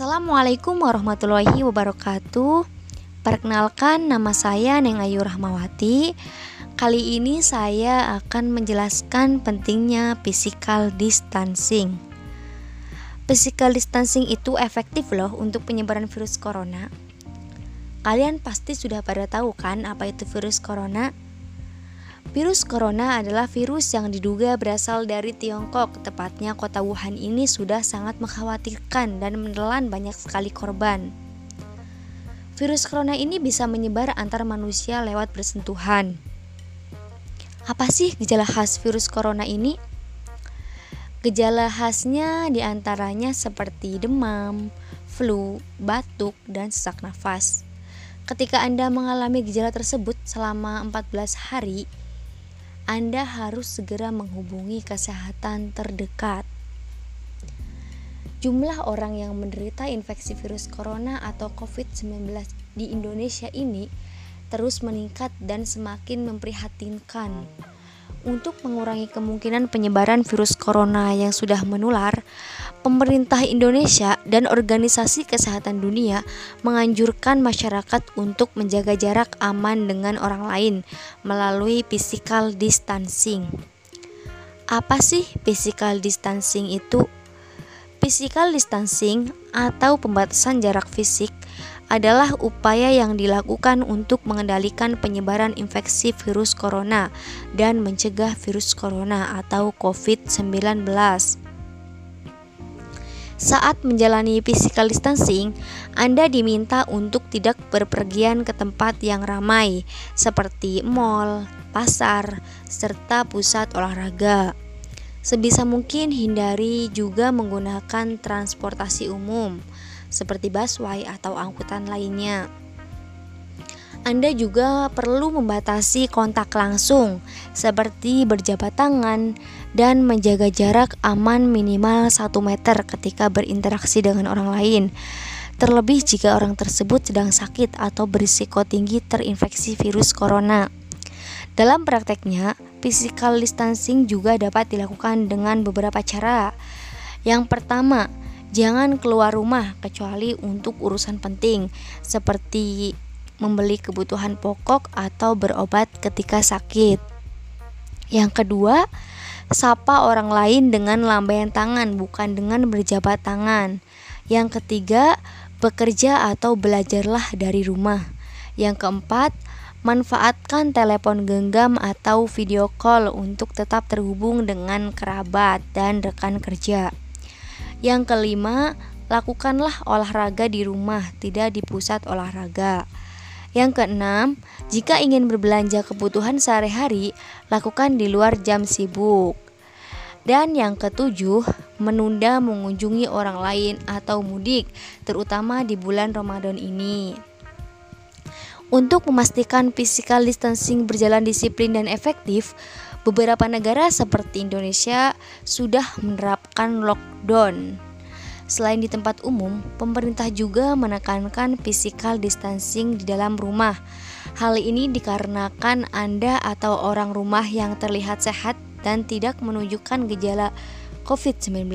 Assalamualaikum warahmatullahi wabarakatuh. Perkenalkan nama saya Neng Ayu Rahmawati. Kali ini saya akan menjelaskan pentingnya physical distancing. Physical distancing itu efektif loh untuk penyebaran virus corona. Kalian pasti sudah pada tahu kan apa itu virus corona? Virus corona adalah virus yang diduga berasal dari Tiongkok, tepatnya kota Wuhan ini sudah sangat mengkhawatirkan dan menelan banyak sekali korban. Virus corona ini bisa menyebar antar manusia lewat bersentuhan. Apa sih gejala khas virus corona ini? Gejala khasnya di antaranya seperti demam, flu, batuk, dan sesak nafas. Ketika Anda mengalami gejala tersebut selama 14 hari, anda harus segera menghubungi kesehatan terdekat. Jumlah orang yang menderita infeksi virus corona atau COVID-19 di Indonesia ini terus meningkat dan semakin memprihatinkan. Untuk mengurangi kemungkinan penyebaran virus corona yang sudah menular, pemerintah Indonesia dan organisasi kesehatan dunia menganjurkan masyarakat untuk menjaga jarak aman dengan orang lain melalui physical distancing. Apa sih physical distancing itu? Physical distancing atau pembatasan jarak fisik adalah upaya yang dilakukan untuk mengendalikan penyebaran infeksi virus corona dan mencegah virus corona atau COVID-19. Saat menjalani physical distancing, Anda diminta untuk tidak berpergian ke tempat yang ramai, seperti mall, pasar, serta pusat olahraga. Sebisa mungkin hindari juga menggunakan transportasi umum seperti busway atau angkutan lainnya. Anda juga perlu membatasi kontak langsung, seperti berjabat tangan dan menjaga jarak aman minimal 1 meter ketika berinteraksi dengan orang lain. Terlebih jika orang tersebut sedang sakit atau berisiko tinggi terinfeksi virus corona. Dalam prakteknya, physical distancing juga dapat dilakukan dengan beberapa cara. Yang pertama, Jangan keluar rumah kecuali untuk urusan penting seperti membeli kebutuhan pokok atau berobat ketika sakit. Yang kedua, sapa orang lain dengan lambaian tangan bukan dengan berjabat tangan. Yang ketiga, bekerja atau belajarlah dari rumah. Yang keempat, manfaatkan telepon genggam atau video call untuk tetap terhubung dengan kerabat dan rekan kerja. Yang kelima, lakukanlah olahraga di rumah, tidak di pusat olahraga. Yang keenam, jika ingin berbelanja kebutuhan sehari-hari, lakukan di luar jam sibuk. Dan yang ketujuh, menunda mengunjungi orang lain atau mudik, terutama di bulan Ramadan ini. Untuk memastikan physical distancing berjalan disiplin dan efektif, beberapa negara seperti Indonesia sudah menerapkan lockdown. Selain di tempat umum, pemerintah juga menekankan physical distancing di dalam rumah. Hal ini dikarenakan Anda atau orang rumah yang terlihat sehat dan tidak menunjukkan gejala COVID-19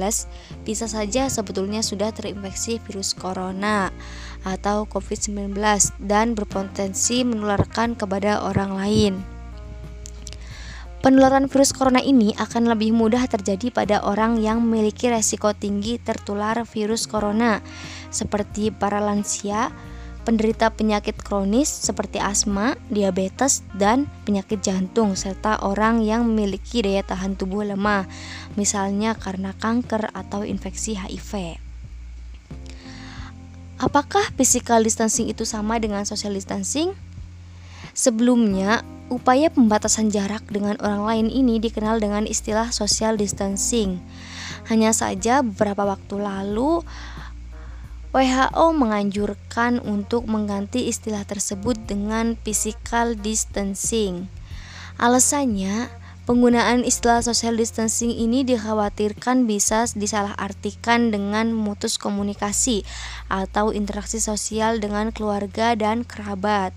bisa saja sebetulnya sudah terinfeksi virus corona atau COVID-19 dan berpotensi menularkan kepada orang lain. Penularan virus corona ini akan lebih mudah terjadi pada orang yang memiliki resiko tinggi tertular virus corona, seperti para lansia, penderita penyakit kronis seperti asma, diabetes, dan penyakit jantung, serta orang yang memiliki daya tahan tubuh lemah, misalnya karena kanker atau infeksi HIV. Apakah physical distancing itu sama dengan social distancing? Sebelumnya, upaya pembatasan jarak dengan orang lain ini dikenal dengan istilah social distancing. Hanya saja beberapa waktu lalu WHO menganjurkan untuk mengganti istilah tersebut dengan physical distancing. Alasannya, penggunaan istilah social distancing ini dikhawatirkan bisa disalahartikan dengan memutus komunikasi atau interaksi sosial dengan keluarga dan kerabat.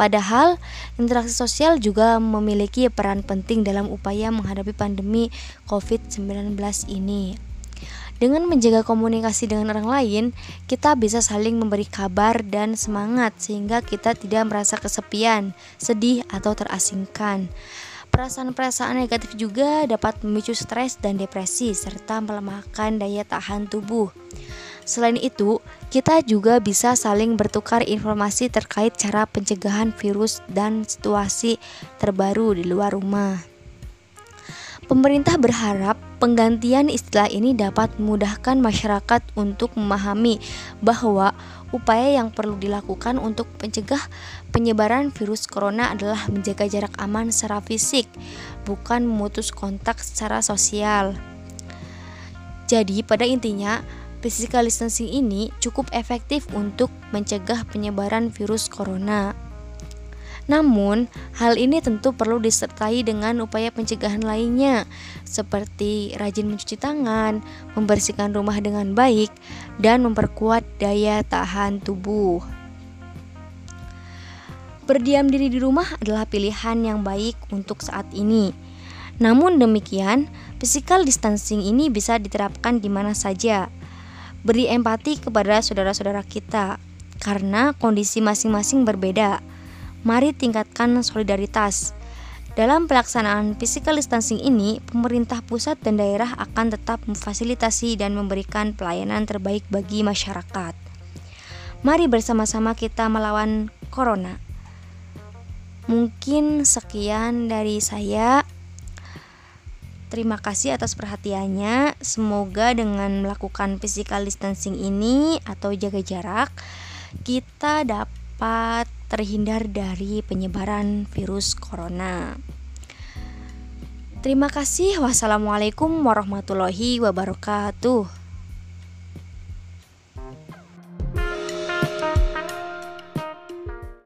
Padahal interaksi sosial juga memiliki peran penting dalam upaya menghadapi pandemi COVID-19 ini. Dengan menjaga komunikasi dengan orang lain, kita bisa saling memberi kabar dan semangat sehingga kita tidak merasa kesepian, sedih, atau terasingkan. Perasaan-perasaan negatif juga dapat memicu stres dan depresi serta melemahkan daya tahan tubuh. Selain itu, kita juga bisa saling bertukar informasi terkait cara pencegahan virus dan situasi terbaru di luar rumah. Pemerintah berharap penggantian istilah ini dapat memudahkan masyarakat untuk memahami bahwa upaya yang perlu dilakukan untuk mencegah penyebaran virus corona adalah menjaga jarak aman secara fisik, bukan memutus kontak secara sosial. Jadi, pada intinya, physical distancing ini cukup efektif untuk mencegah penyebaran virus corona. Namun, hal ini tentu perlu disertai dengan upaya pencegahan lainnya, seperti rajin mencuci tangan, membersihkan rumah dengan baik, dan memperkuat daya tahan tubuh. Berdiam diri di rumah adalah pilihan yang baik untuk saat ini. Namun demikian, physical distancing ini bisa diterapkan di mana saja. Beri empati kepada saudara-saudara kita, karena kondisi masing-masing berbeda mari tingkatkan solidaritas. Dalam pelaksanaan physical distancing ini, pemerintah pusat dan daerah akan tetap memfasilitasi dan memberikan pelayanan terbaik bagi masyarakat. Mari bersama-sama kita melawan corona. Mungkin sekian dari saya. Terima kasih atas perhatiannya. Semoga dengan melakukan physical distancing ini atau jaga jarak, kita dapat terhindar dari penyebaran virus corona. Terima kasih. Wassalamualaikum warahmatullahi wabarakatuh.